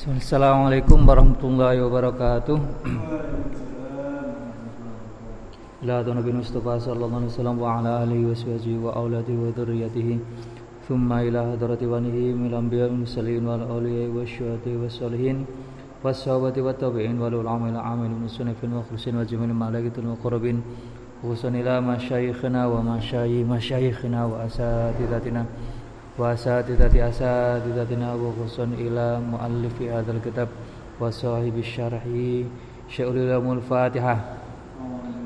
Assalamualaikum warahmatullahi wabarakatuh. لا نبي المصطفى صلى الله عليه وسلم وعلى آله وصحبه وأولاده وذريته ثم إلى حضرة ونه من الأنبياء والمرسلين والأولياء والشهداء والصالحين والصحابة والتابعين والعلماء العاملين من السنة في المخلصين وجميع الملائكة المقربين خصوصا إلى مشايخنا ومشايخ مشايخنا وأساتذتنا وأساتذة أساتذتنا وخصوصا إلى مؤلف هذا الكتاب وصاحب الشرح شيخ العلوم الفاتحة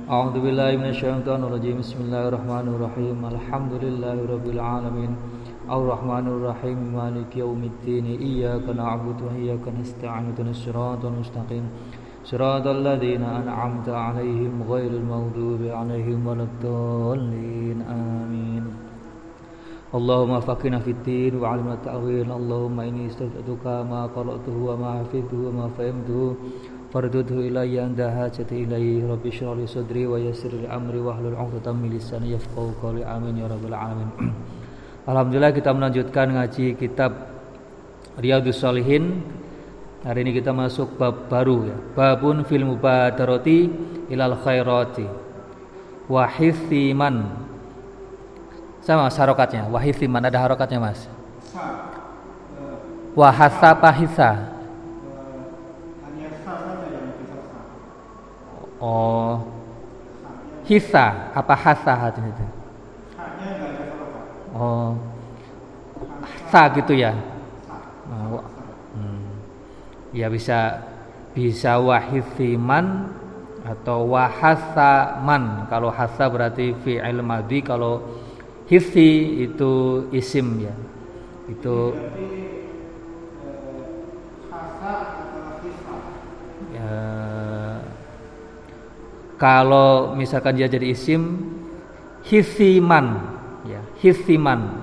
أعوذ بالله من الشيطان الرجيم بسم الله الرحمن الرحيم الحمد لله رب العالمين الرحمن الرحيم مالك يوم الدين إياك نعبد وإياك نستعين اهدنا الصراط المستقيم صراط الذين أنعمت عليهم غير المغضوب عليهم ولا الضالين آمين اللهم فقنا في الدين وعلمنا التأويل اللهم إني استودعتك ما قرأته وما حفظته وما فهمته فردده إلي عند حاجتي إليه رب اشرح لي صدري ويسر لي أمري واحلل عقدة من لساني يفقهوا قولي آمين يا رب العالمين Alhamdulillah kita melanjutkan ngaji kitab Riyadus Salihin Hari ini kita masuk bab baru ya Babun fil mubadarati ilal khairati Wahithiman sama mas harokatnya Wahithiman ada harokatnya mas Wahasa pahisa Oh, hisa apa hasa hati itu? Oh, sa gitu ya? Oh, hmm. Ya bisa bisa wahithiman atau wahasaman. Kalau hasa berarti fi'il madhi, kalau hisi itu isim ya. Itu kalau misalkan dia jadi isim hisiman ya hisiman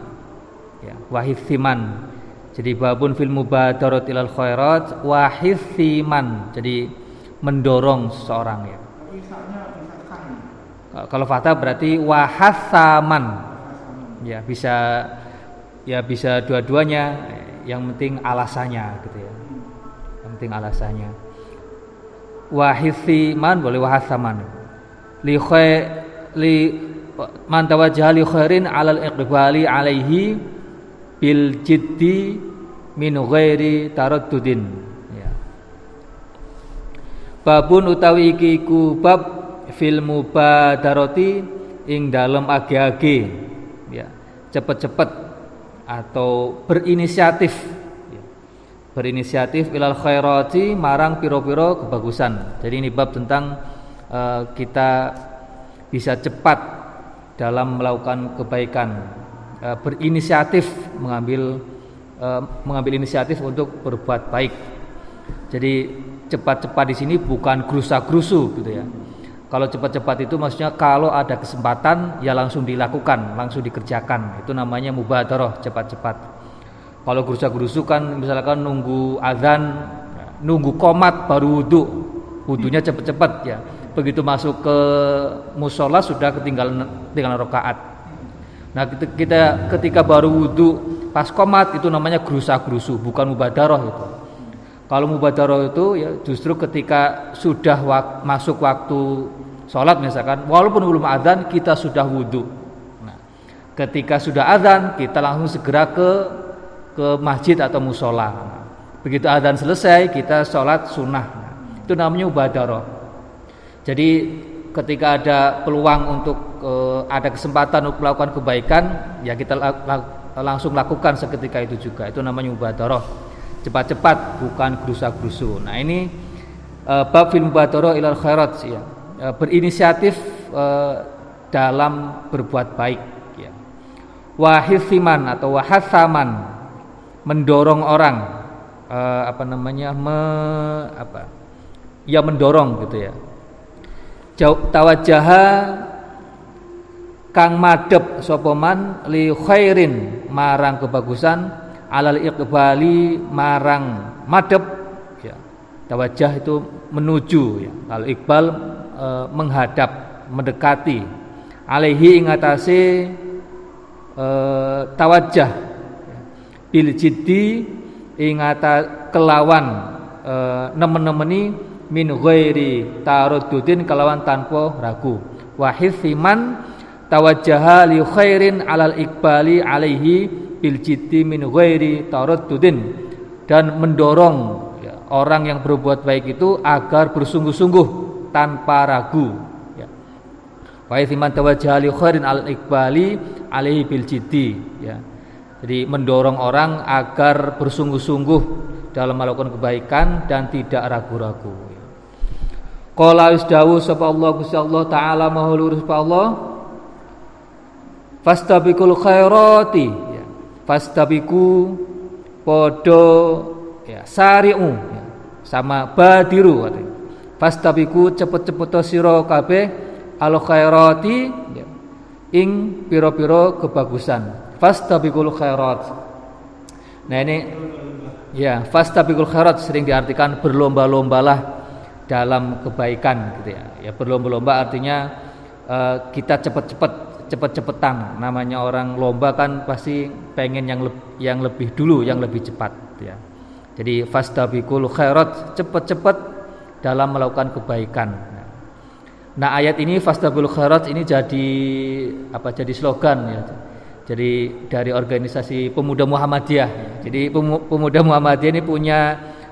ya wahisiman jadi babun fil mubadarat ilal khairat wahisiman jadi mendorong seseorang ya. Kalau fatah berarti wahasaman ya bisa ya bisa dua-duanya. Yang penting alasannya gitu ya. Yang penting alasannya. Wahisi man boleh wahasaman li li man tawajjaha li khairin alal iqbali alaihi bil jiddi min ghairi taraddudin. Ya. Babun utawi iki ku bab fil mubadarati ing dalem age-age ya cepet-cepet atau berinisiatif berinisiatif ilal khairati marang piro-piro kebagusan. Jadi ini bab tentang uh, kita bisa cepat dalam melakukan kebaikan, uh, berinisiatif mengambil uh, mengambil inisiatif untuk berbuat baik. Jadi cepat-cepat di sini bukan gerusa-gerusu gitu ya. Kalau cepat-cepat itu maksudnya kalau ada kesempatan ya langsung dilakukan, langsung dikerjakan. Itu namanya mubadarah, cepat-cepat. Kalau gerusa-gerusu kan misalkan nunggu azan, nunggu komat baru wudhu, wudhunya cepet-cepet ya. Begitu masuk ke musola sudah ketinggalan tinggalan rakaat. Nah kita ketika baru wudhu pas komat itu namanya gerusa-gerusu, bukan mubadaroh itu. Kalau mubadaroh itu ya justru ketika sudah wak masuk waktu sholat misalkan, walaupun belum azan kita sudah wudhu. Nah, ketika sudah azan kita langsung segera ke ke masjid atau musola. Begitu adzan selesai kita sholat sunnah. Itu namanya ubadaroh. Jadi ketika ada peluang untuk uh, ada kesempatan untuk melakukan kebaikan, ya kita la la langsung lakukan seketika itu juga. Itu namanya ubadaroh. Cepat-cepat bukan gerusa-gerusu. Nah ini uh, bab film ubadaroh ilal khairat ya. Uh, berinisiatif uh, dalam berbuat baik ya. Wahisiman atau wahasaman mendorong orang uh, apa namanya me, apa ya mendorong gitu ya jauh tawajaha kang madep sopoman li khairin marang kebagusan alal iqbali marang madep ya. Tawajah itu menuju ya. Kalau iqbal e, menghadap mendekati. Alaihi ingatasi e, tawajah bil jiddi ingata kelawan e, nemen-nemeni min ghairi taruddudin kelawan tanpa ragu. Wa hifman tawajjaha li khairin alal ikbali alaihi bil jiddi min ghairi taruddudin dan mendorong ya, orang yang berbuat baik itu agar bersungguh-sungguh tanpa ragu ya. wa tawajjaha li khairin alal ikbali alaihi bil jiddi ya jadi mendorong orang agar bersungguh-sungguh dalam melakukan kebaikan dan tidak ragu-ragu. Qala isdawu sapa Allah Gusti Allah taala maha sapa Allah Fastabiqul khairati Fastabiqu podo ya sari'u ya. sama badiru artinya. Fastabiqu cepet-cepet sira kabeh al khairati ya. ing piro-piro kebagusan fastabiqul khairat. Nah ini ya fastabiqul khairat sering diartikan berlomba-lombalah dalam kebaikan gitu ya. Ya berlomba-lomba artinya uh, kita cepat-cepat cepat-cepatan. Namanya orang lomba kan pasti pengen yang le yang lebih dulu, yang lebih cepat ya. Jadi fastabiqul khairat cepat-cepat dalam melakukan kebaikan. Nah ayat ini fastabiqul khairat ini jadi apa jadi slogan ya jadi dari organisasi Pemuda Muhammadiyah. Jadi Pemuda Muhammadiyah ini punya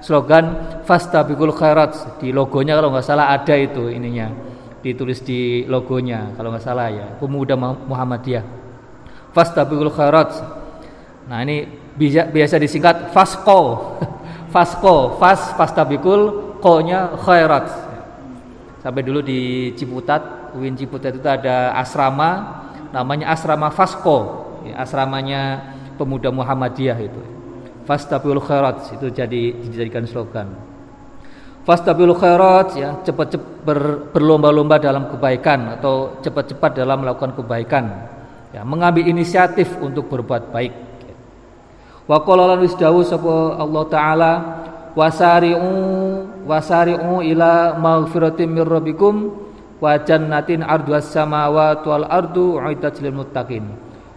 slogan Fastabikul Khairat. Di logonya kalau nggak salah ada itu ininya. Ditulis di logonya kalau nggak salah ya. Pemuda Muhammadiyah. Fastabikul Khairat. Nah, ini biasa disingkat Fasko. Fasko, Fas Fastabikul Ko-nya Khairat. Sampai dulu di Ciputat, UIN Ciputat itu ada asrama namanya asrama Fasko ya, asramanya pemuda Muhammadiyah itu. Fastabiul khairat itu jadi dijadikan slogan. Fastabiul khairat ya cepat-cepat ber, berlomba-lomba dalam kebaikan atau cepat-cepat dalam melakukan kebaikan. Ya, mengambil inisiatif untuk berbuat baik. Wa qala lan wisdawu sapa Allah taala wasari'u wasari'u ila maghfiratin mir rabbikum wa jannatin arduas samawati wal ardu uiddat lil muttaqin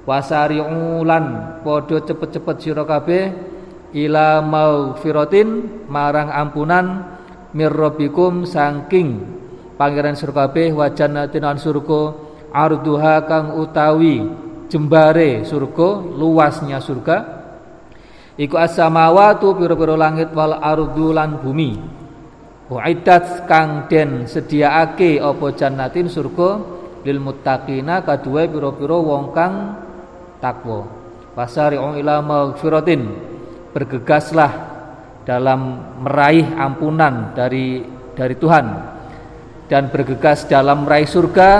wasari'u lan padha cepet-cepet sira kabeh ila maghfiratin marang ampunan mirrobikum saking pangeran surga kabeh wa jannatin an surga arduha kang utawi jembare surga luasnya surga iku as-samawati pira-pira langit wal ardu lan bumi Uiddat kang den sediaake apa jannatin surga lil muttaqina kadue pira-pira wong kang takwa. Wasari'u ila maghfiratin. Bergegaslah dalam meraih ampunan dari dari Tuhan dan bergegas dalam meraih surga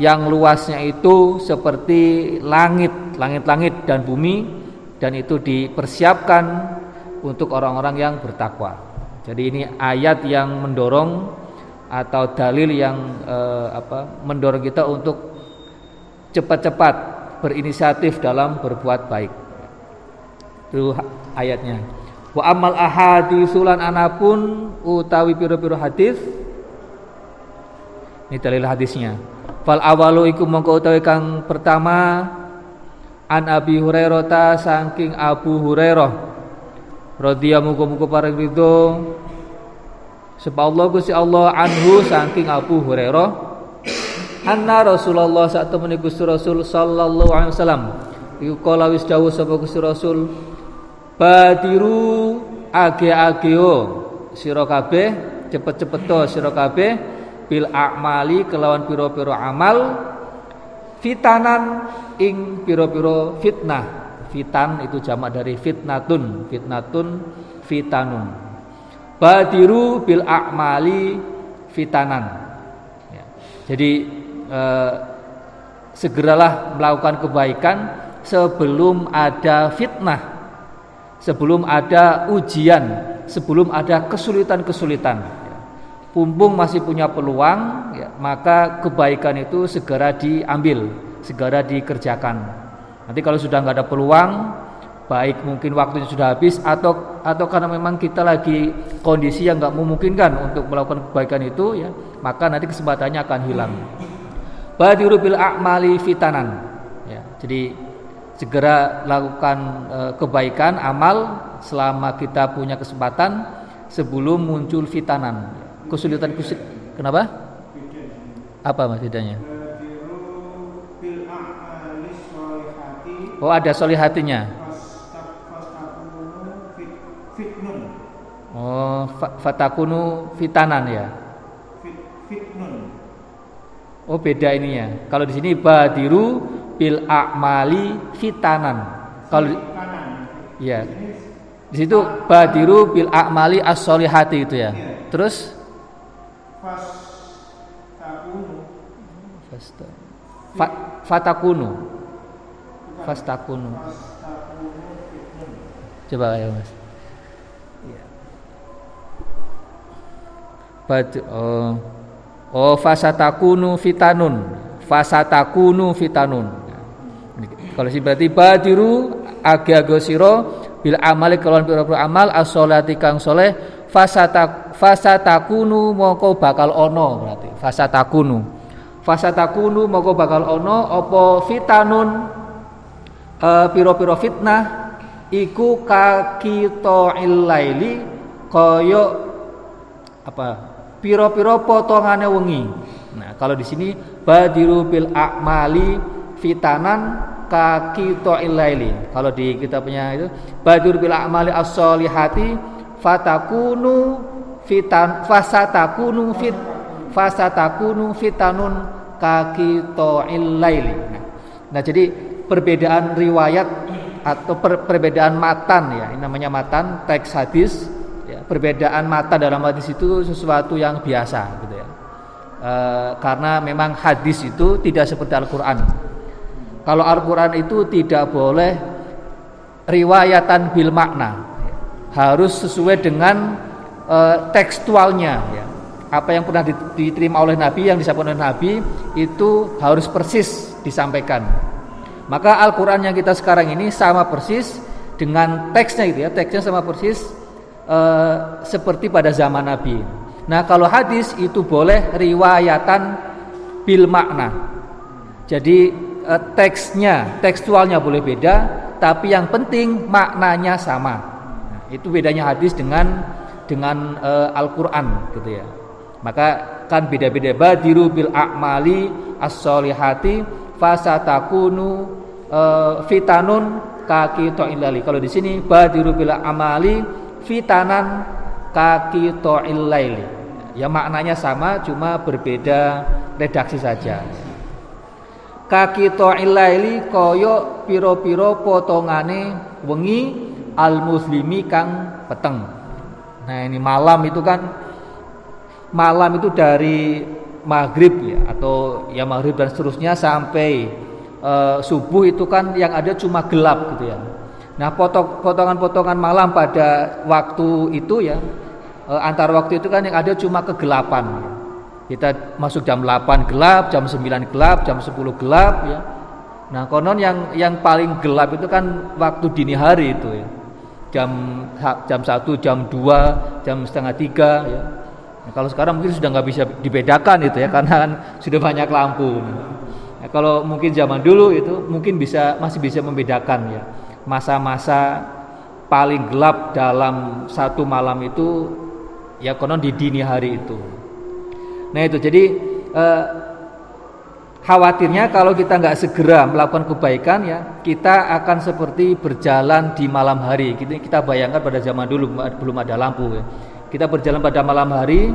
yang luasnya itu seperti langit, langit-langit dan bumi dan itu dipersiapkan untuk orang-orang yang bertakwa. Jadi ini ayat yang mendorong atau dalil yang eh, apa mendorong kita untuk cepat-cepat berinisiatif dalam berbuat baik. Itu ayatnya. Wa amal ahadisulan anapun utawi piro-piro hadis ini dalil hadisnya. Fal awalu iku mongko utawi kang pertama an Abi Hurairah ta saking Abu Hurairah radhiyallahu muga-muga pareng ridho Sebab Allah Gusti Allah anhu saking Abu Hurairah anna Rasulullah saat temani Gusti Rasul sallallahu alaihi wasallam iku kala wis dawuh sapa Gusti Rasul badiru age-ageo. Sira kabeh cepet-cepet to sira kabeh. Bil a'mali kelawan pira-pira amal. Fitanan ing pira-pira fitnah. Fitan itu jamak dari fitnatun. Fitnatun fitanun. Badiru bil a'mali fitanan. Ya. jadi eh, segeralah melakukan kebaikan sebelum ada fitnah, sebelum ada ujian, sebelum ada kesulitan-kesulitan. Pumpung masih punya peluang, ya, maka kebaikan itu segera diambil, segera dikerjakan. Nanti kalau sudah nggak ada peluang, baik mungkin waktunya sudah habis atau atau karena memang kita lagi kondisi yang nggak memungkinkan untuk melakukan kebaikan itu, ya, maka nanti kesempatannya akan hilang. Badiru bil a'mali fitanan. Ya, jadi segera lakukan e, kebaikan amal selama kita punya kesempatan sebelum muncul fitanan. Kesulitan kesulitan kenapa? Apa mas bedanya? Oh ada solihatinya. Oh fatakunu fitanan ya. Oh beda ini ya. Kalau di sini badiru bil a'mali fitanan. Kalau ya. Di situ badiru bil a'mali as-solihati itu ya. Terus Fa, fatakunu. Fastakunu. Coba ya Mas. Iya. Bad, oh Oh fasatakunu fitanun Fasatakunu fitanun Kalau sih berarti badiru Agi-agi siro Bil amali kelawan pira amal As-sholati kang soleh Fasatak, Fasatakunu moko bakal ono berarti Fasatakunu Fasatakunu moko bakal ono Opo fitanun uh, Piro-piro fitnah Iku kakito illaili Koyo Apa piro-piro potongane wengi. Nah, kalau di sini badiru bil a'mali fitanan kaki ilaili. Kalau di kitabnya itu badiru bil a'mali as-solihati fatakunu fitan fasatakunu fit fasatakunu fitanun kaki ilaili. Nah, nah, jadi perbedaan riwayat atau per, perbedaan matan ya, ini namanya matan teks hadis perbedaan mata dalam hadis itu sesuatu yang biasa gitu ya. E, karena memang hadis itu tidak seperti Al-Qur'an. Kalau Al-Qur'an itu tidak boleh riwayatan bil makna. Harus sesuai dengan e, tekstualnya ya. Apa yang pernah diterima oleh Nabi yang disampaikan oleh Nabi itu harus persis disampaikan. Maka Al-Qur'an yang kita sekarang ini sama persis dengan teksnya itu ya, teksnya sama persis Eh, seperti pada zaman Nabi. Nah, kalau hadis itu boleh riwayatan bil makna. Jadi e, teksnya, tekstualnya boleh beda, tapi yang penting maknanya sama. Nah, itu bedanya hadis dengan dengan e, Al-Qur'an gitu ya. Maka kan beda-beda badiru bil a'mali as-solihati fasatakunu e, fitanun kaki to'ilali. Kalau di sini badiru bil amali fitanan kaki to'il laili. Ya maknanya sama cuma berbeda redaksi saja. Kaki to'il laili koyo piro-piro potongane wengi al muslimi kang peteng. Nah ini malam itu kan malam itu dari maghrib ya atau ya maghrib dan seterusnya sampai uh, subuh itu kan yang ada cuma gelap gitu ya Nah, potongan-potongan malam pada waktu itu ya e, antar waktu itu kan yang ada cuma kegelapan. Kita masuk jam 8 gelap, jam 9 gelap, jam 10 gelap ya. Nah, konon yang yang paling gelap itu kan waktu dini hari itu ya. Jam jam 1, jam 2, jam setengah 3 ya. Nah, kalau sekarang mungkin sudah nggak bisa dibedakan itu ya karena kan sudah banyak lampu. Nah, kalau mungkin zaman dulu itu mungkin bisa masih bisa membedakan ya masa-masa paling gelap dalam satu malam itu ya konon di dini hari itu. Nah itu jadi eh, khawatirnya kalau kita nggak segera melakukan kebaikan ya kita akan seperti berjalan di malam hari. Kita, kita bayangkan pada zaman dulu belum ada lampu ya. Kita berjalan pada malam hari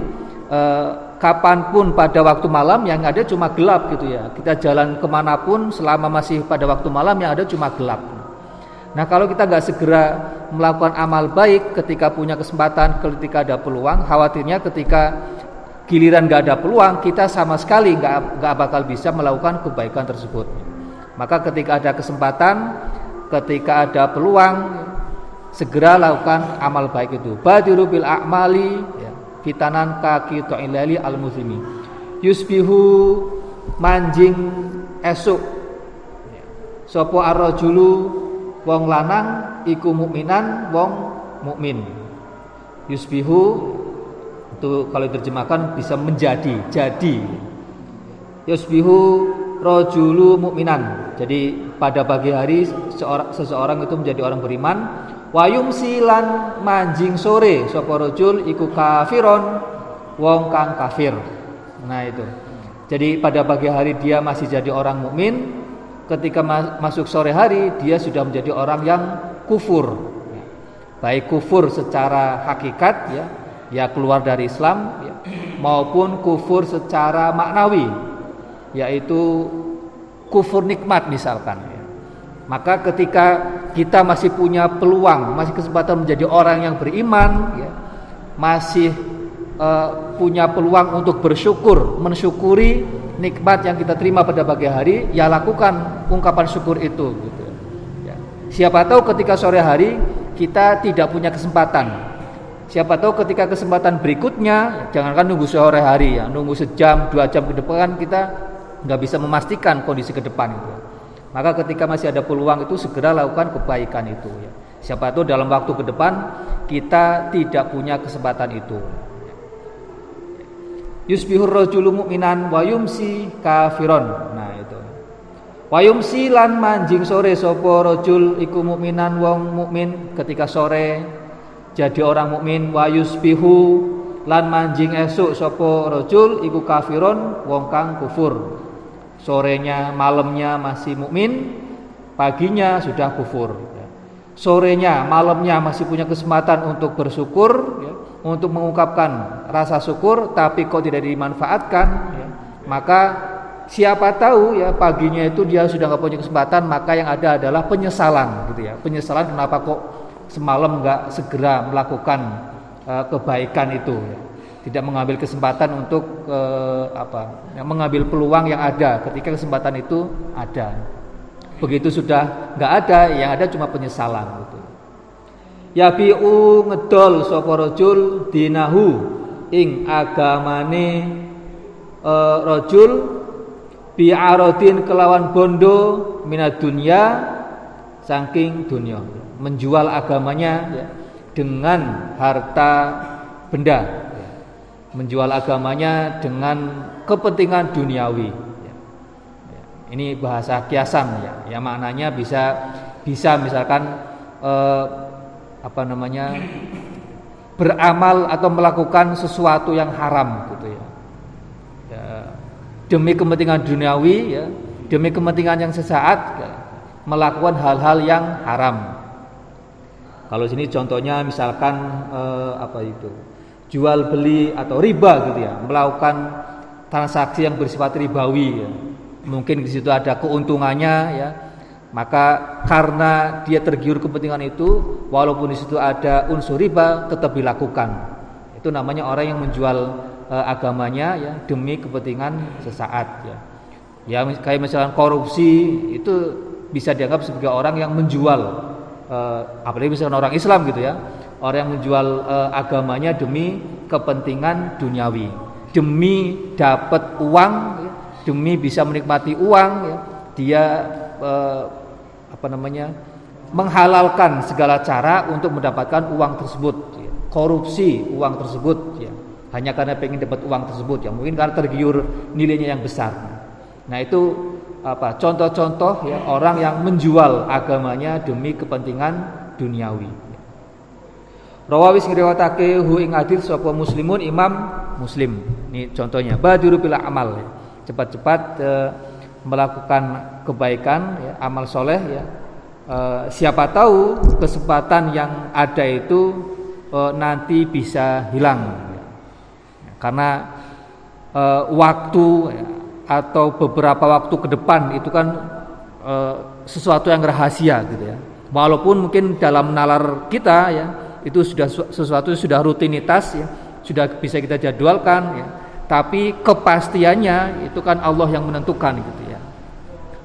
eh, kapan pun pada waktu malam yang ada cuma gelap gitu ya. Kita jalan ke mana pun selama masih pada waktu malam yang ada cuma gelap. Nah kalau kita nggak segera melakukan amal baik ketika punya kesempatan, ketika ada peluang, khawatirnya ketika giliran nggak ada peluang, kita sama sekali nggak nggak bakal bisa melakukan kebaikan tersebut. Maka ketika ada kesempatan, ketika ada peluang, segera lakukan amal baik itu. Badiru bil a'mali ya, fitanan kaki to'ilali al muslimi. Yusbihu manjing esuk. Ya. Sopo arrojulu wong lanang iku mukminan wong mukmin yusbihu itu kalau diterjemahkan bisa menjadi jadi yusbihu rojulu mukminan jadi pada pagi hari seorang, seseorang itu menjadi orang beriman Wayum silan manjing sore sapa rajul iku kafiron wong kang kafir. Nah itu. Jadi pada pagi hari dia masih jadi orang mukmin, ketika masuk sore hari dia sudah menjadi orang yang kufur. Baik kufur secara hakikat ya, ya keluar dari Islam ya, maupun kufur secara maknawi yaitu kufur nikmat misalkan ya. Maka ketika kita masih punya peluang, masih kesempatan menjadi orang yang beriman, ya, masih uh, punya peluang untuk bersyukur, mensyukuri nikmat yang kita terima pada pagi hari, ya lakukan ungkapan syukur itu. Gitu. Ya. Siapa tahu ketika sore hari kita tidak punya kesempatan. Siapa tahu ketika kesempatan berikutnya, jangankan nunggu sore hari ya, nunggu sejam, dua jam ke depan kita nggak bisa memastikan kondisi ke depan itu. Maka ketika masih ada peluang itu segera lakukan kebaikan itu ya. Siapa tahu dalam waktu ke depan kita tidak punya kesempatan itu. Yusbihur rajulu mu'minan wa yumsi kafiron. Nah itu. Wa yumsi lan manjing sore sapa rajul iku wong mukmin ketika sore jadi orang mukmin wa yusbihu lan manjing esuk sapa rajul iku kafiron wong kang kufur. Sorenya malamnya masih mukmin paginya sudah kufur. Ya. sorenya malamnya masih punya kesempatan untuk bersyukur ya, untuk mengungkapkan rasa syukur tapi kok tidak dimanfaatkan ya, maka siapa tahu ya paginya itu dia sudah nggak punya kesempatan maka yang ada adalah penyesalan gitu ya. Penyesalan kenapa kok semalam nggak segera melakukan uh, kebaikan itu. Tidak mengambil kesempatan untuk eh, apa mengambil peluang yang ada. Ketika kesempatan itu ada. Begitu sudah nggak ada yang ada cuma penyesalan gitu. Ya biu ngedol sapa dinahu ing agamane eh, rajul bi'aradin kelawan bondo minat dunia saking dunia menjual agamanya ya, dengan harta benda menjual agamanya dengan kepentingan duniawi. Ya. Ya. Ini bahasa kiasan ya, ya maknanya bisa bisa misalkan eh, apa namanya beramal atau melakukan sesuatu yang haram gitu ya. ya demi kepentingan duniawi ya, demi kepentingan yang sesaat ya, melakukan hal-hal yang haram. Kalau sini contohnya misalkan eh, apa itu? jual beli atau riba gitu ya, melakukan transaksi yang bersifat ribawi ya. Mungkin di situ ada keuntungannya ya. Maka karena dia tergiur kepentingan itu, walaupun di situ ada unsur riba tetap dilakukan. Itu namanya orang yang menjual e, agamanya ya demi kepentingan sesaat ya. Ya kayak misalnya korupsi itu bisa dianggap sebagai orang yang menjual e, apalagi misalnya orang Islam gitu ya orang yang menjual uh, agamanya demi kepentingan duniawi, demi dapat uang, ya, demi bisa menikmati uang, ya, dia uh, apa namanya menghalalkan segala cara untuk mendapatkan uang tersebut, ya. korupsi uang tersebut, ya. hanya karena pengen dapat uang tersebut, ya mungkin karena tergiur nilainya yang besar. Nah itu apa contoh-contoh ya orang yang menjual agamanya demi kepentingan duniawi. Rawawis ngriwatake hu ing hadis sapa muslimun imam muslim. Ini contohnya badiru bil amal. Cepat-cepat e, melakukan kebaikan ya, amal soleh ya. E, siapa tahu kesempatan yang ada itu e, nanti bisa hilang. Ya. Karena e, waktu ya, atau beberapa waktu ke depan itu kan e, sesuatu yang rahasia gitu ya. Walaupun mungkin dalam nalar kita ya itu sudah sesuatu sudah rutinitas ya, sudah bisa kita jadwalkan ya. Tapi kepastiannya itu kan Allah yang menentukan gitu ya.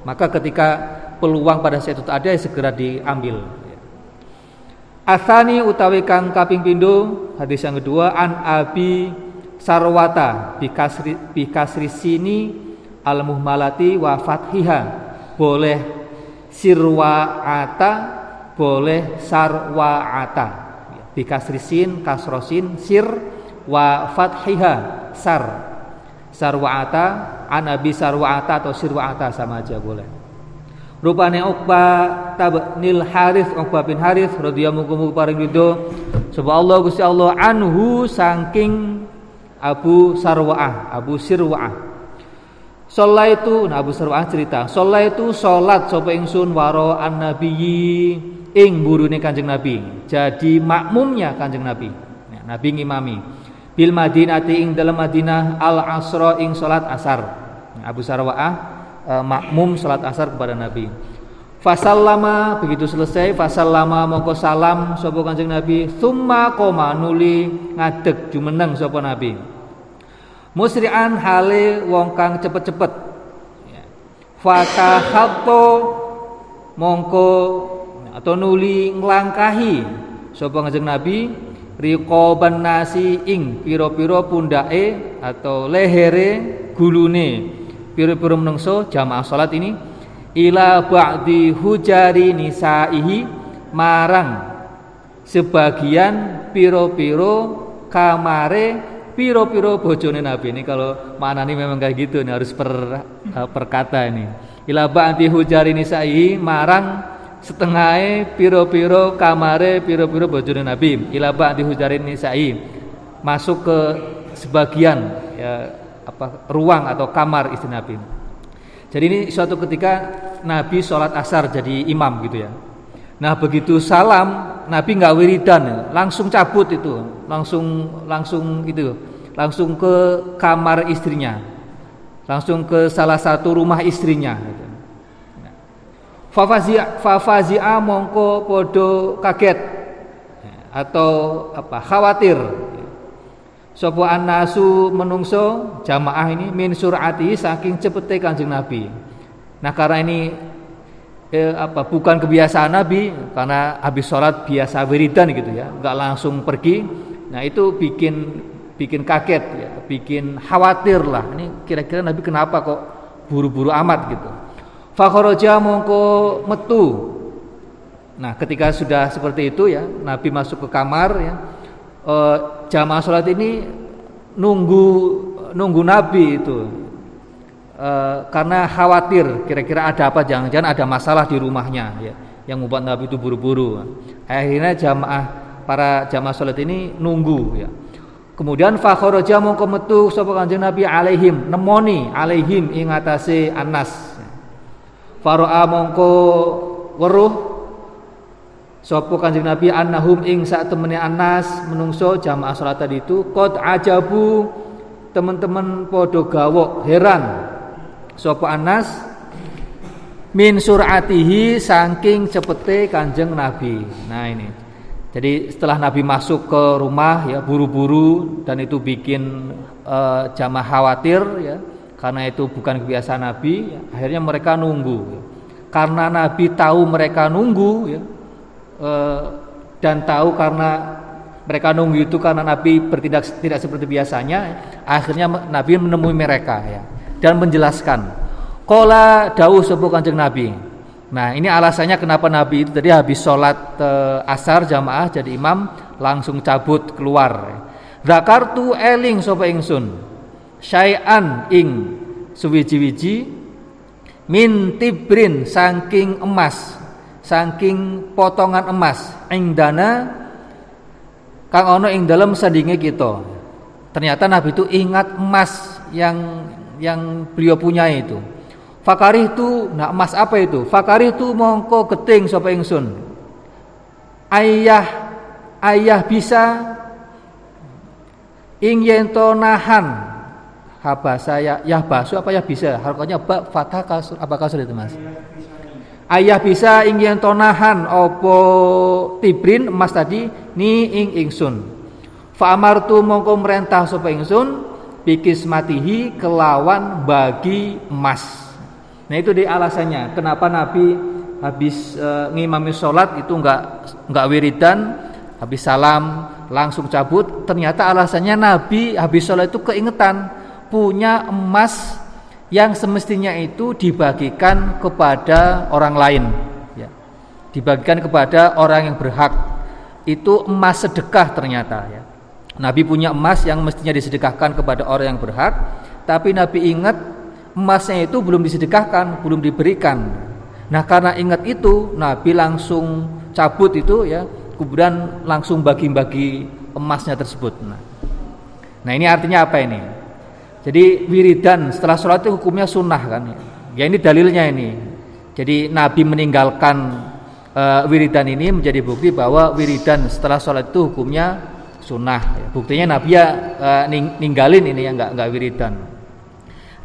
Maka ketika peluang pada saat itu ada ya segera diambil. Asani utawi kang kaping pindo hadis yang kedua an abi sarwata bikasri bikasri sini al muhmalati wa fathiha. Boleh sirwaata boleh sarwaata. Bikasrisin kasrosin sir wa fathiha. Sar. Sarwaata anabi sarwaata atau sirwaata sama aja boleh. Rupanya Uqba tabnil Harith Uqbah bin Harith radhiyallahu anhu paring ridho. Sapa Allah Gusti Allah anhu saking Abu Sarwaah Abu Sirwaah Sholat itu, nah Abu Sarwaah cerita, sholat itu sholat sapa ingsun waro an nabiyyi ing burune kanjeng Nabi. Jadi makmumnya kanjeng Nabi. Ya, Nabi ngimami. Bil Madinati ing dalam Madinah al asro ing sholat asar. Nah, Abu Sarwaah eh, makmum sholat asar kepada Nabi. Fasallama begitu selesai fasallama mongko salam sapa Kanjeng Nabi summa koma nuli ngadeg jumeneng sapa Nabi. Musri'an hale wong kang cepet-cepet. Ya. Fatahatto mongko atau nuli nglangkahi sapa Kanjeng Nabi riqaban nasi ing pira-pira pundake atau lehere gulune pira-pira menungso jamaah salat ini ila ba'di hujari nisaihi marang sebagian piro-piro kamare piro-piro bojone Nabi ini kalau mana nih memang kayak gitu nih harus per uh, perkata ini. Ila ba'di hujari nisaihi marang setengah piro-piro kamare piro-piro bojone Nabi. Ila ba'di hujari nisaihi masuk ke sebagian ya apa ruang atau kamar istri Nabi. Jadi ini suatu ketika Nabi sholat asar jadi imam gitu ya. Nah begitu salam Nabi nggak wiridan, langsung cabut itu, langsung langsung itu, langsung ke kamar istrinya, langsung ke salah satu rumah istrinya. Gitu. Fafazia, fafazia mongko podo kaget atau apa khawatir Sopo anasu menungso jamaah ini min surati saking cepete kanjeng Nabi. Nah karena ini eh, apa bukan kebiasaan Nabi karena habis sholat biasa wiridan gitu ya, nggak langsung pergi. Nah itu bikin bikin kaget ya, bikin khawatir lah. Ini kira-kira Nabi kenapa kok buru-buru amat gitu. Fakhoroja mongko metu. Nah ketika sudah seperti itu ya, Nabi masuk ke kamar ya uh, jamaah sholat ini nunggu nunggu Nabi itu uh, karena khawatir kira-kira ada apa jangan-jangan ada masalah di rumahnya ya yang membuat Nabi itu buru-buru. Akhirnya jamaah para jamaah sholat ini nunggu ya. Kemudian fakhoroja mongko metu sapa kanjeng Nabi alaihim nemoni alaihim ing atase Anas. Faro'a mongko weruh Sopo kanjeng Nabi annahum ing saat temene Anas menungso jamaah salat tadi itu qad ajabu teman-teman podo gawok heran Sopo Anas min suratihi saking cepete kanjeng Nabi. Nah ini. Jadi setelah Nabi masuk ke rumah ya buru-buru dan itu bikin uh, jamaah khawatir ya karena itu bukan kebiasaan Nabi, ya, akhirnya mereka nunggu. Ya. Karena Nabi tahu mereka nunggu ya, Eh, dan tahu karena mereka nunggu itu karena Nabi bertindak tidak seperti biasanya, akhirnya Nabi menemui mereka ya dan menjelaskan. Kola dawuh sebuah kanjeng Nabi. Nah ini alasannya kenapa Nabi itu tadi habis sholat uh, asar jamaah jadi imam langsung cabut keluar. Zakartu eling sopa ingsun syai'an ing suwiji-wiji min tibrin saking emas saking potongan emas dana kang ono ing dalam sadinge kita ternyata Nabi itu ingat emas yang yang beliau punya itu. Fakari itu nak emas apa itu? Fakari itu mongko keting sapa ingsun. Ayah ayah bisa ing yento nahan. Saya yah basu apa ya bisa? Haroknya bak fatah kasur apa kasur itu mas? Ayah bisa ingin tonahan opo tibrin emas tadi ni ing ingsun. Fa amartu mongko merentah sapa ingsun bikis matihi kelawan bagi emas. Nah itu di alasannya. Kenapa nabi habis e, ngimami sholat itu enggak enggak wiridan habis salam langsung cabut. Ternyata alasannya nabi habis sholat itu keingetan punya emas yang semestinya itu dibagikan kepada orang lain. Ya. dibagikan kepada orang yang berhak. Itu emas sedekah ternyata ya Nabi punya emas yang mestinya disedekahkan kepada orang yang berhak tapi Nabi ingat emasnya itu belum disedekahkan belum diberikan Nah karena ingat itu Nabi langsung cabut itu ya kemudian langsung bagi-bagi emasnya tersebut. Nah, nah ini artinya apa ini? Jadi wiridan setelah sholat itu hukumnya sunnah kan? Ya ini dalilnya ini. Jadi Nabi meninggalkan uh, wiridan ini menjadi bukti bahwa wiridan setelah sholat itu hukumnya sunnah. Ya, buktinya Nabi ya uh, ninggalin ini ya nggak nggak wiridan.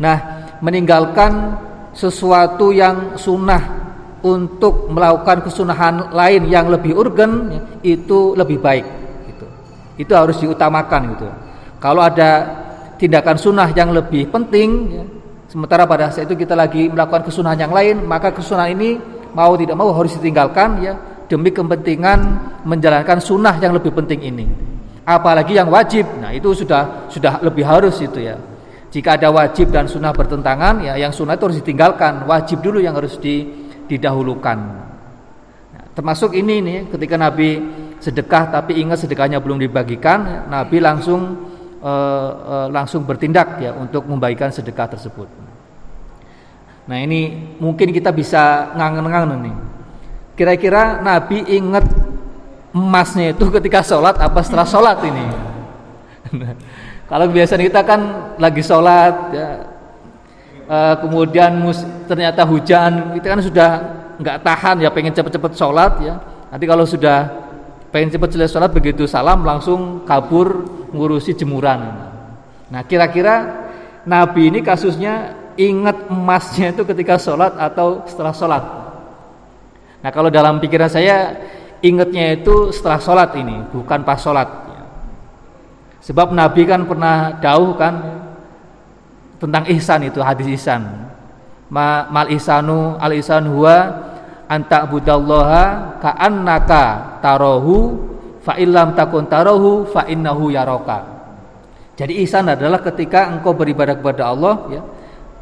Nah meninggalkan sesuatu yang sunnah untuk melakukan kesunahan lain yang lebih urgen ya, itu lebih baik gitu. itu harus diutamakan gitu kalau ada tindakan sunnah yang lebih penting ya, sementara pada saat itu kita lagi melakukan kesunahan yang lain maka kesunahan ini mau tidak mau harus ditinggalkan ya demi kepentingan menjalankan sunnah yang lebih penting ini apalagi yang wajib nah itu sudah sudah lebih harus itu ya jika ada wajib dan sunnah bertentangan ya yang sunnah itu harus ditinggalkan wajib dulu yang harus di didahulukan. Nah, termasuk ini nih ketika Nabi sedekah tapi ingat sedekahnya belum dibagikan, Nabi langsung uh, uh, langsung bertindak ya untuk membagikan sedekah tersebut. Nah ini mungkin kita bisa ngangen-ngangen nih. Kira-kira Nabi ingat emasnya itu ketika sholat apa setelah sholat ini? kalau biasanya kita kan lagi sholat ya, uh, kemudian mus, ternyata hujan itu kan sudah nggak tahan ya pengen cepet-cepet sholat ya. Nanti kalau sudah pengen cepet selesai sholat begitu salam langsung kabur ngurusi jemuran. Nah kira-kira Nabi ini kasusnya ingat emasnya itu ketika sholat atau setelah sholat? Nah kalau dalam pikiran saya ingatnya itu setelah sholat ini bukan pas sholat. Sebab Nabi kan pernah jauh kan tentang ihsan itu hadis ihsan. Ma, mal ihsanu al ihsan huwa anta budallaha ka annaka tarahu fa illam takun tarahu fa innahu yaraka jadi ihsan adalah ketika engkau beribadah kepada Allah ya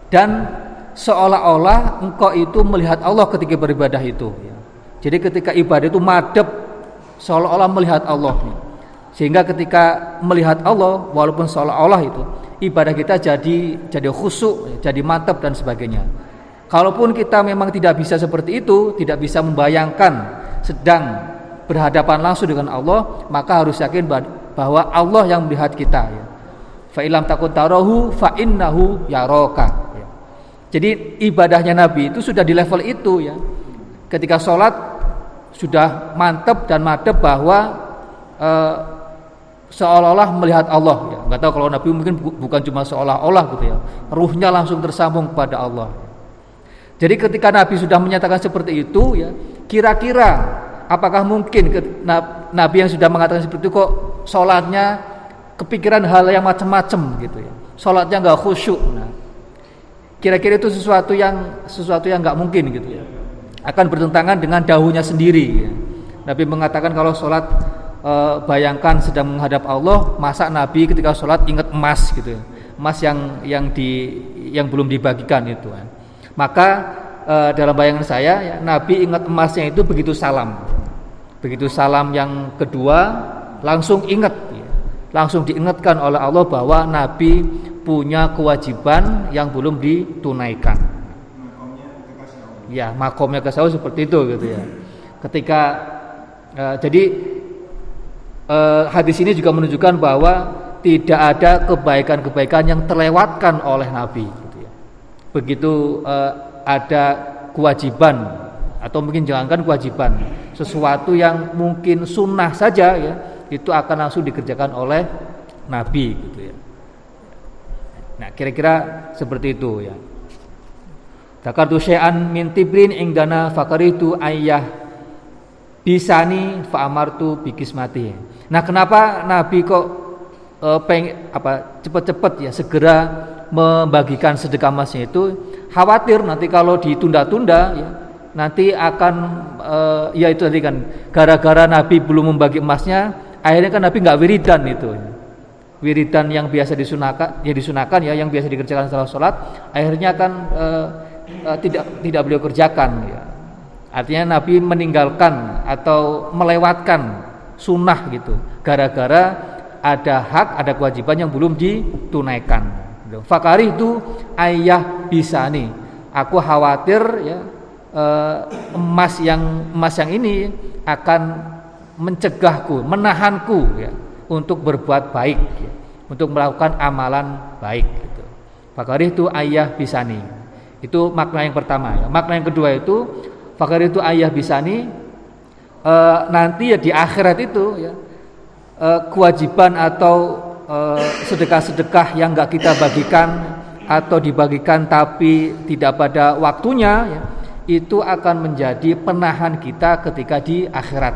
dan seolah-olah engkau itu melihat Allah ketika beribadah itu ya. Jadi ketika ibadah itu madep seolah-olah melihat Allah ya. sehingga ketika melihat Allah walaupun seolah-olah itu ibadah kita jadi jadi khusyuk, jadi mantap dan sebagainya. Kalaupun kita memang tidak bisa seperti itu, tidak bisa membayangkan sedang berhadapan langsung dengan Allah, maka harus yakin bahwa Allah yang melihat kita ya. Fa ilam takut tarahu fa innahu yaraka. Ya. Jadi ibadahnya Nabi itu sudah di level itu ya. Ketika sholat sudah mantap dan madep bahwa eh, seolah-olah melihat Allah ya. Enggak tahu kalau Nabi mungkin bukan cuma seolah-olah gitu ya. Ruhnya langsung tersambung kepada Allah. Jadi ketika Nabi sudah menyatakan seperti itu ya, kira-kira apakah mungkin ke, Nabi yang sudah mengatakan seperti itu kok sholatnya kepikiran hal yang macam-macam gitu ya. Sholatnya nggak khusyuk. Nah, kira-kira itu sesuatu yang sesuatu yang nggak mungkin gitu ya. Akan bertentangan dengan dahunya sendiri. Nabi mengatakan kalau sholat e, bayangkan sedang menghadap Allah, masa Nabi ketika sholat ingat emas gitu, emas yang yang di yang belum dibagikan itu. Maka e, dalam bayangan saya, ya, Nabi ingat emasnya itu begitu salam, begitu salam yang kedua langsung ingat, langsung diingatkan oleh Allah bahwa Nabi punya kewajiban yang belum ditunaikan. Ya, makomnya ke seperti itu gitu ya. Ketika e, jadi eh, hadis ini juga menunjukkan bahwa tidak ada kebaikan-kebaikan yang terlewatkan oleh Nabi. Gitu ya. Begitu eh, ada kewajiban atau mungkin jangankan kewajiban, sesuatu yang mungkin sunnah saja ya, itu akan langsung dikerjakan oleh Nabi. Gitu ya. Nah kira-kira seperti itu ya. Takartu syai'an min tibrin ingdana fakaritu ayah bisani fa amartu bikismati. Nah, kenapa Nabi kok e, peng apa cepat-cepat ya segera membagikan sedekah emasnya itu khawatir nanti kalau ditunda-tunda ya nanti akan e, ya itu tadi kan gara-gara Nabi belum membagi emasnya akhirnya kan Nabi nggak wiridan itu wiridan yang biasa disunahkan ya disunahkan ya yang biasa dikerjakan setelah sholat akhirnya kan e, e, tidak tidak beliau kerjakan ya. Artinya Nabi meninggalkan atau melewatkan sunnah gitu. Gara-gara ada hak ada kewajiban yang belum ditunaikan. Fakari itu ayah bisa nih. Aku khawatir ya uh, emas yang emas yang ini akan mencegahku, menahanku ya untuk berbuat baik ya, untuk melakukan amalan baik gitu. Fakari itu ayah bisani. Itu makna yang pertama. Makna yang kedua itu fakari itu ayah bisani e, nanti ya di akhirat itu ya e, kewajiban atau sedekah-sedekah yang enggak kita bagikan atau dibagikan tapi tidak pada waktunya ya, itu akan menjadi penahan kita ketika di akhirat.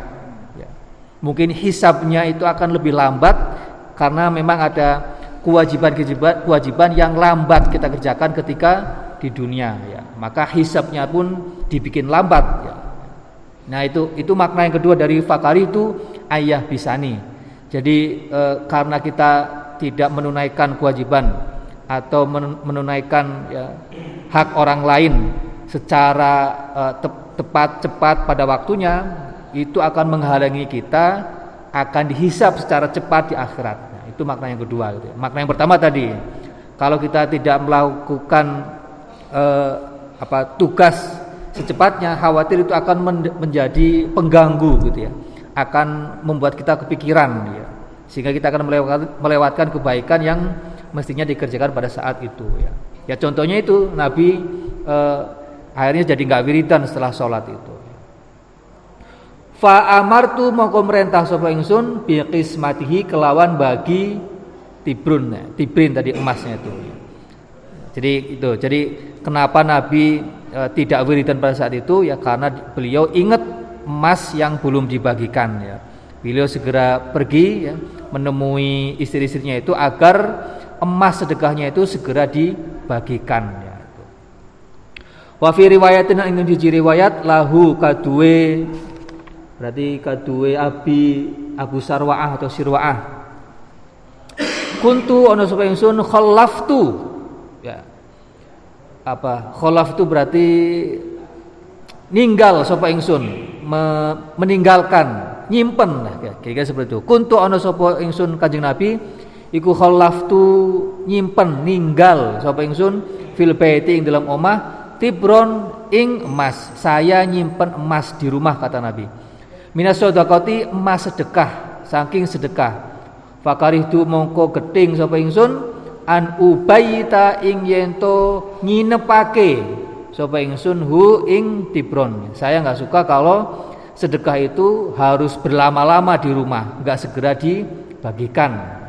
Ya. Mungkin hisabnya itu akan lebih lambat karena memang ada kewajiban-kewajiban kewajiban yang lambat kita kerjakan ketika di dunia ya. Maka hisabnya pun dibikin lambat ya. Nah, itu itu makna yang kedua dari fakari itu ayah bisani. Jadi e, karena kita tidak menunaikan kewajiban atau menunaikan ya, hak orang lain secara uh, te tepat cepat pada waktunya itu akan menghalangi kita akan dihisap secara cepat di akhirat. Nah, itu makna yang kedua. Gitu. Ya. Makna yang pertama tadi, kalau kita tidak melakukan uh, apa tugas secepatnya, khawatir itu akan men menjadi pengganggu gitu ya, akan membuat kita kepikiran, ya. sehingga kita akan melewatkan, melewatkan kebaikan yang mestinya dikerjakan pada saat itu ya. Ya contohnya itu Nabi eh, akhirnya jadi nggak wiridan setelah sholat itu. Fa amartu mongko merentah sapa ingsun bi kelawan bagi tibrun tibrin tadi emasnya itu. Jadi itu. Jadi kenapa Nabi e, tidak wiridan pada saat itu ya karena beliau ingat emas yang belum dibagikan ya. Beliau segera pergi ya menemui istri-istrinya itu agar emas sedekahnya itu segera dibagikan ya. Wa fi riwayatin ing di riwayat lahu kadue berarti kadue abi Abu Sarwaah atau Sirwaah. Kuntu ono sapa ingsun khallaftu. Apa? Khallaftu berarti ninggal sapa ingsun me, meninggalkan nyimpen lah kira-kira seperti itu. Kuntu ono sapa ingsun Kanjeng Nabi iku khallaftu nyimpen ninggal sapa ingsun fil baiti ing dalam omah tibron ing emas saya nyimpen emas di rumah kata Nabi minas sedekati emas sedekah saking sedekah fakarihtu mongko geting sapa ingsun an ubayita ing yento nginepake sapa ingsun hu ing tibron saya nggak suka kalau sedekah itu harus berlama-lama di rumah nggak segera dibagikan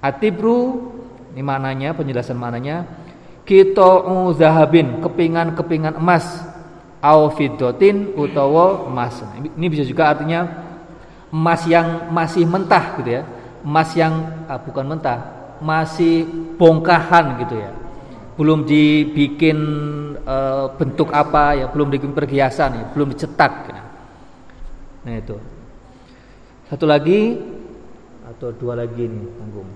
Atibru ini mananya penjelasan mananya kita zahabin kepingan-kepingan emas au fidotin utawa emas. Ini bisa juga artinya emas yang masih mentah gitu ya. Emas yang ah, bukan mentah, masih bongkahan gitu ya. Belum dibikin e, bentuk apa ya, belum dibikin perhiasan ya, belum dicetak ya. Nah itu. Satu lagi atau dua lagi nih tanggung.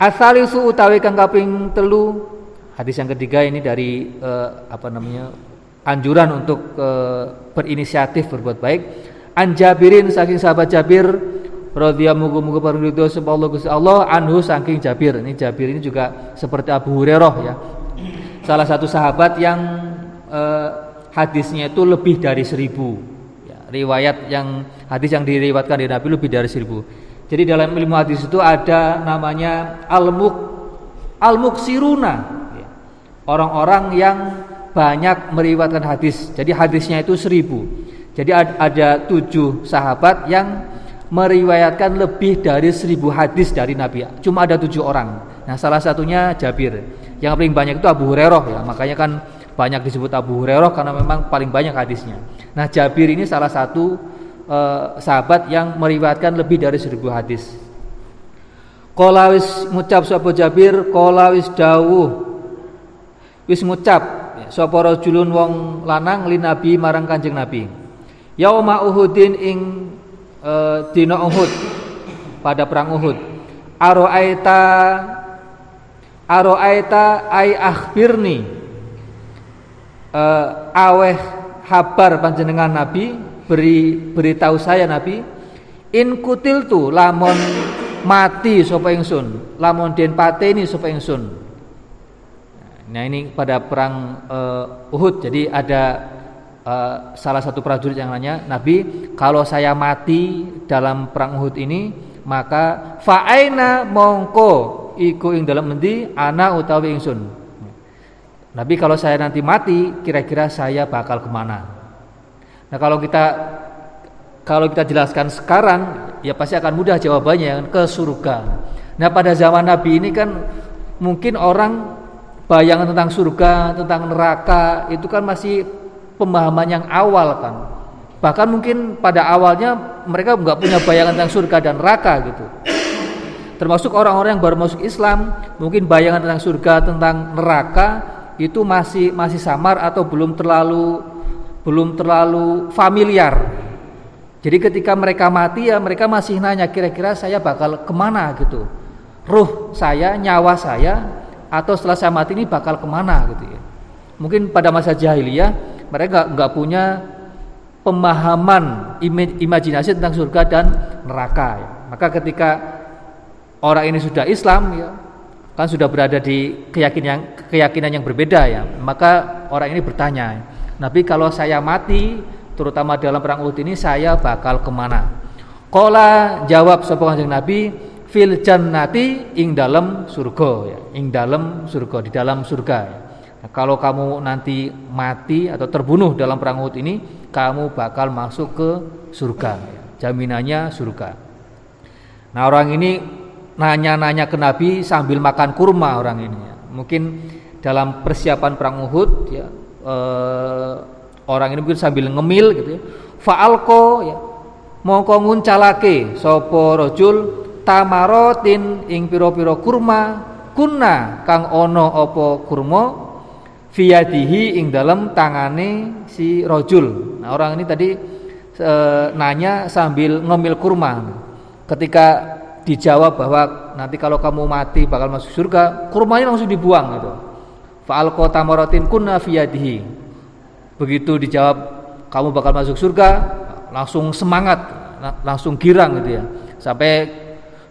Asalisu utawi kang kaping telu hadis yang ketiga ini dari uh, apa namanya anjuran untuk uh, berinisiatif berbuat baik an Jabirin saking sahabat Jabir radhiyallahu muga-muga paringridho sapa Allah Gusti Allah anhu saking Jabir ini Jabir ini juga seperti Abu Hurairah ya salah satu sahabat yang uh, hadisnya itu lebih dari seribu ya, riwayat yang hadis yang diriwatkan dari Nabi lebih dari seribu jadi dalam ilmu hadis itu ada namanya al-muk al-muksiruna. Ya. Orang-orang yang banyak meriwayatkan hadis. Jadi hadisnya itu seribu. Jadi ada tujuh sahabat yang meriwayatkan lebih dari seribu hadis dari Nabi. Cuma ada tujuh orang. Nah salah satunya Jabir. Yang paling banyak itu Abu Hurairah ya. Makanya kan banyak disebut Abu Hurairah karena memang paling banyak hadisnya. Nah Jabir ini salah satu eh, sahabat yang meriwayatkan lebih dari seribu hadis. Qala wis ngucap sapa Jabir, qala wis dawuh. Wis ngucap sapa rajulun wong lanang li Nabi marang Kanjeng Nabi. Yauma Uhudin ing e, dina Uhud pada perang Uhud. Aroaita Aroaita ai akhbirni e, aweh habar panjenengan Nabi beri beritahu saya Nabi in kutil tu lamun mati sapa ingsun lamun den pateni sapa ingsun nah ini pada perang uh, Uhud jadi ada uh, salah satu prajurit yang nanya, Nabi, kalau saya mati dalam perang Uhud ini, maka fa'aina mongko iku ing dalam endi ana utawi ingsun. Nabi kalau saya nanti mati, kira-kira saya bakal ke mana? Nah kalau kita kalau kita jelaskan sekarang, ya pasti akan mudah jawabannya ke surga. Nah pada zaman Nabi ini kan mungkin orang bayangan tentang surga, tentang neraka itu kan masih pemahaman yang awal kan. Bahkan mungkin pada awalnya mereka nggak punya bayangan tentang surga dan neraka gitu. Termasuk orang-orang yang baru masuk Islam, mungkin bayangan tentang surga, tentang neraka itu masih masih samar atau belum terlalu belum terlalu familiar. Jadi ketika mereka mati ya mereka masih nanya kira-kira saya bakal ke mana gitu. Ruh saya, nyawa saya atau setelah saya mati ini bakal ke mana gitu ya. Mungkin pada masa jahiliyah mereka nggak punya pemahaman imajinasi tentang surga dan neraka ya. Maka ketika orang ini sudah Islam ya kan sudah berada di keyakinan keyakinan yang berbeda ya. Maka orang ini bertanya, Nabi kalau saya mati terutama dalam perang Uhud ini saya bakal ke mana? Kola jawab sebuah Nabi fil jannati ing dalam surga ya, ing dalam surga di dalam surga ya. Nah, kalau kamu nanti mati atau terbunuh dalam perang Uhud ini, kamu bakal masuk ke surga. Jaminannya surga. Nah, orang ini nanya-nanya ke Nabi sambil makan kurma orang ini. Ya. Mungkin dalam persiapan perang Uhud ya, eh, orang ini mungkin sambil ngemil gitu ya. Fa'alko ya, mongko nguncalake sapa rajul tamarotin ing pira-pira kurma kunna kang ono opo kurma fiyadihi ing dalam tangane si rojul. Nah, orang ini tadi e, nanya sambil ngemil kurma. Ketika dijawab bahwa nanti kalau kamu mati bakal masuk surga, kurmanya langsung dibuang gitu. Fa'al kota maratin kunna fiyadihi. Begitu dijawab kamu bakal masuk surga, langsung semangat, langsung girang gitu ya. Sampai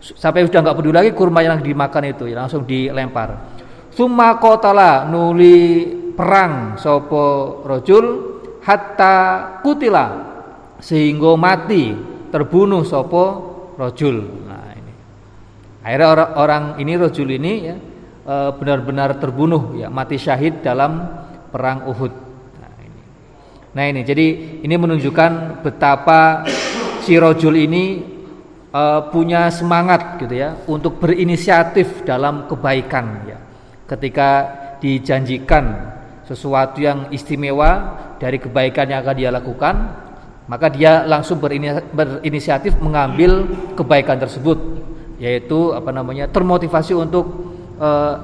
sampai sudah nggak peduli lagi kurma yang dimakan itu, ya, langsung dilempar. Summa kotala nuli perang sopo rojul hatta kutila sehingga mati terbunuh sopo rojul. Nah ini akhirnya orang, orang ini rojul ini ya e, benar-benar terbunuh ya mati syahid dalam perang Uhud. Nah ini, nah ini jadi ini menunjukkan betapa si rojul ini uh, punya semangat gitu ya untuk berinisiatif dalam kebaikan ya ketika dijanjikan sesuatu yang istimewa dari kebaikan yang akan dia lakukan, maka dia langsung berinisiatif mengambil kebaikan tersebut, yaitu apa namanya termotivasi untuk uh,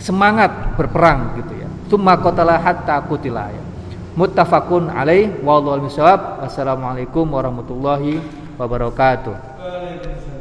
semangat berperang gitu ya. Tsumma qatala hatta qutila ya. Muttafaqun alaih wallahu Wassalamualaikum warahmatullahi wabarakatuh.